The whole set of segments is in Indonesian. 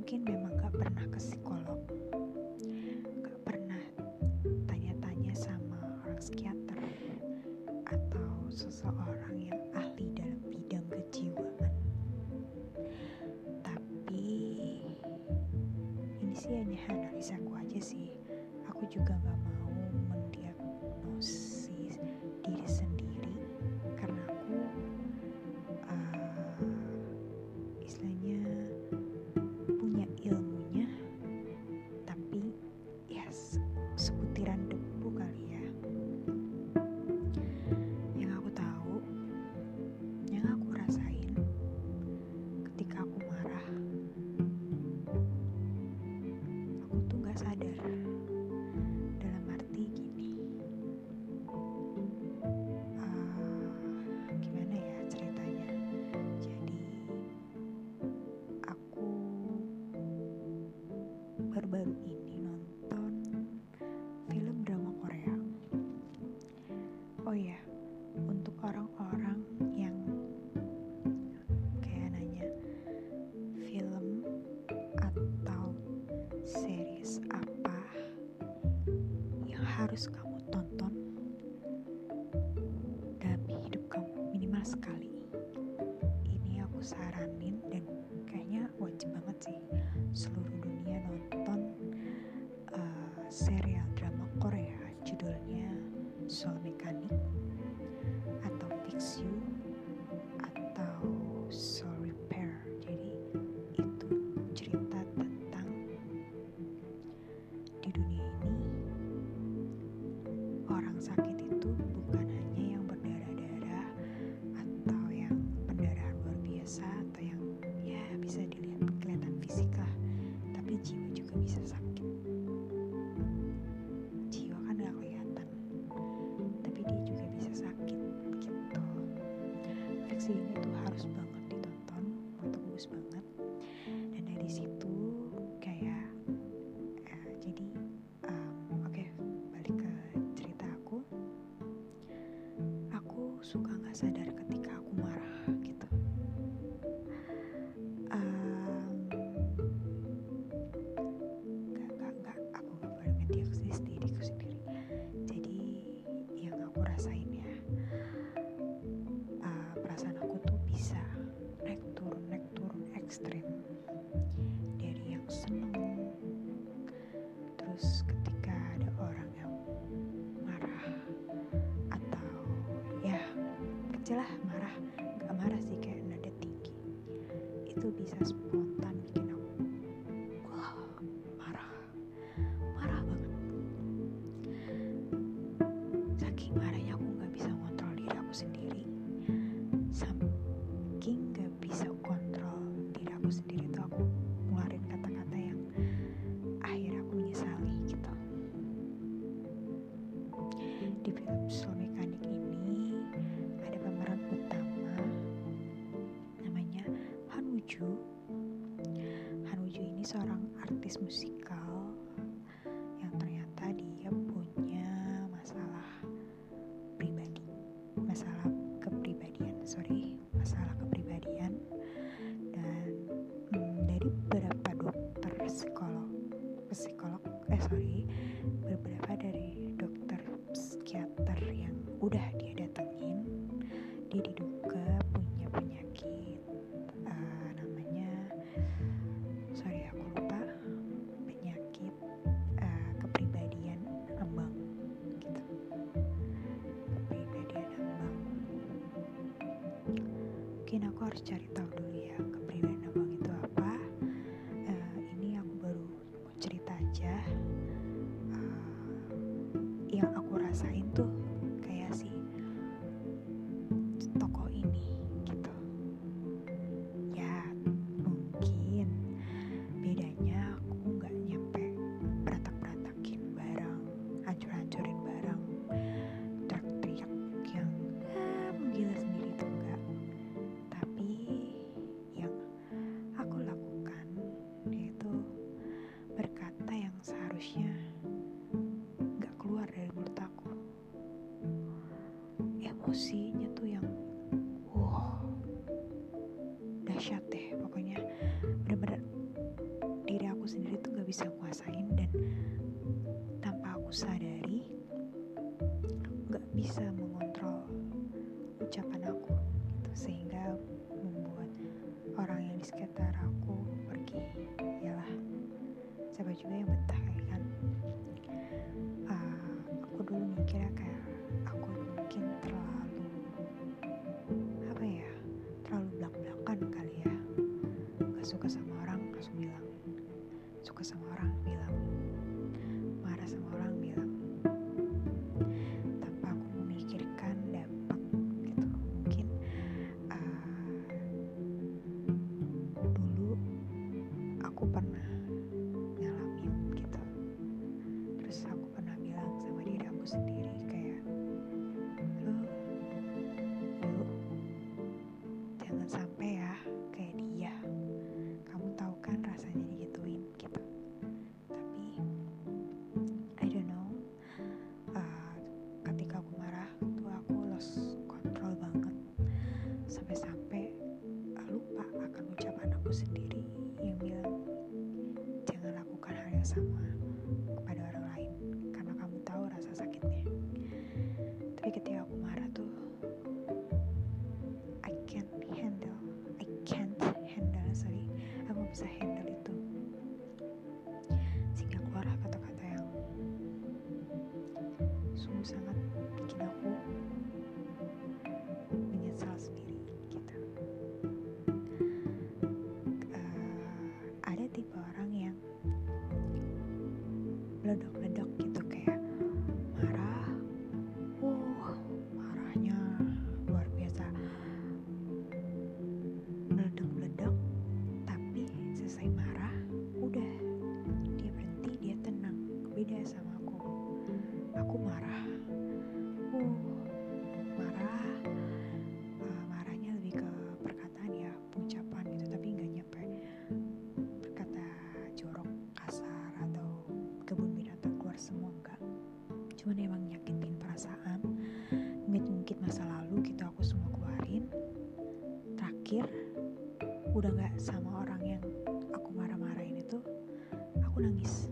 mungkin memang gak pernah ke psikolog, aja lah marah. Gak marah sih kayak nada tinggi. Itu bisa 10 Собачка и вот так. pikir udah nggak sama orang yang aku marah-marahin itu aku nangis.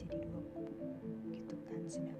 jadi 20 gitu kan 19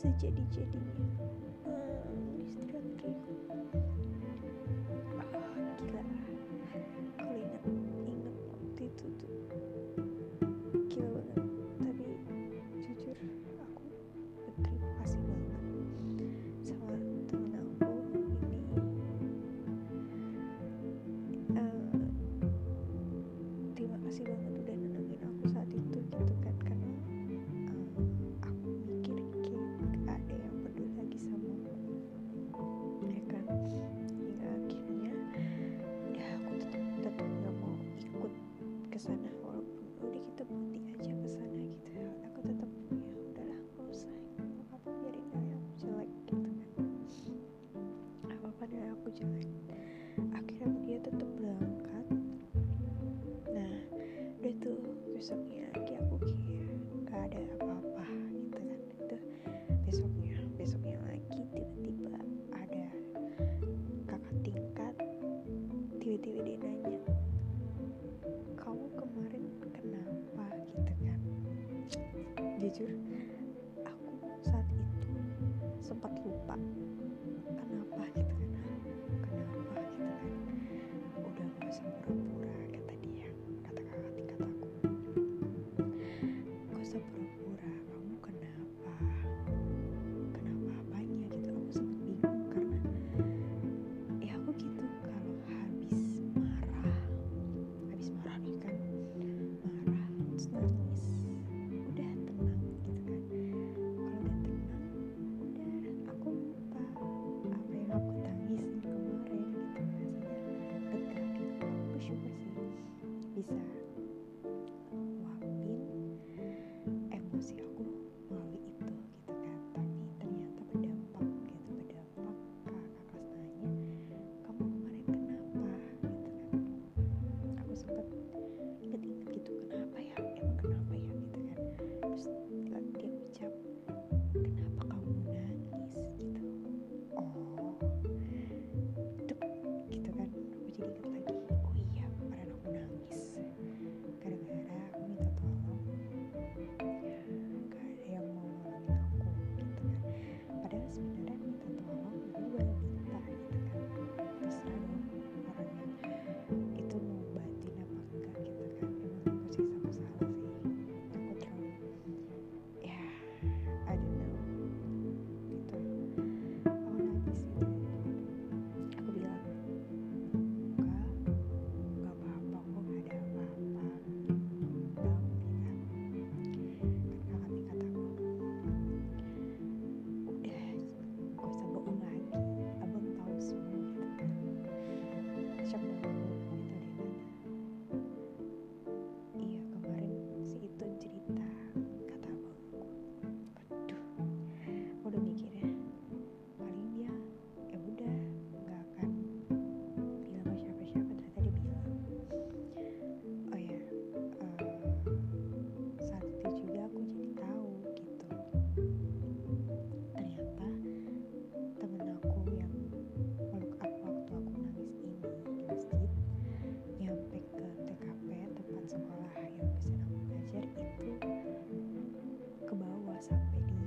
sejadi-jadinya bisa Make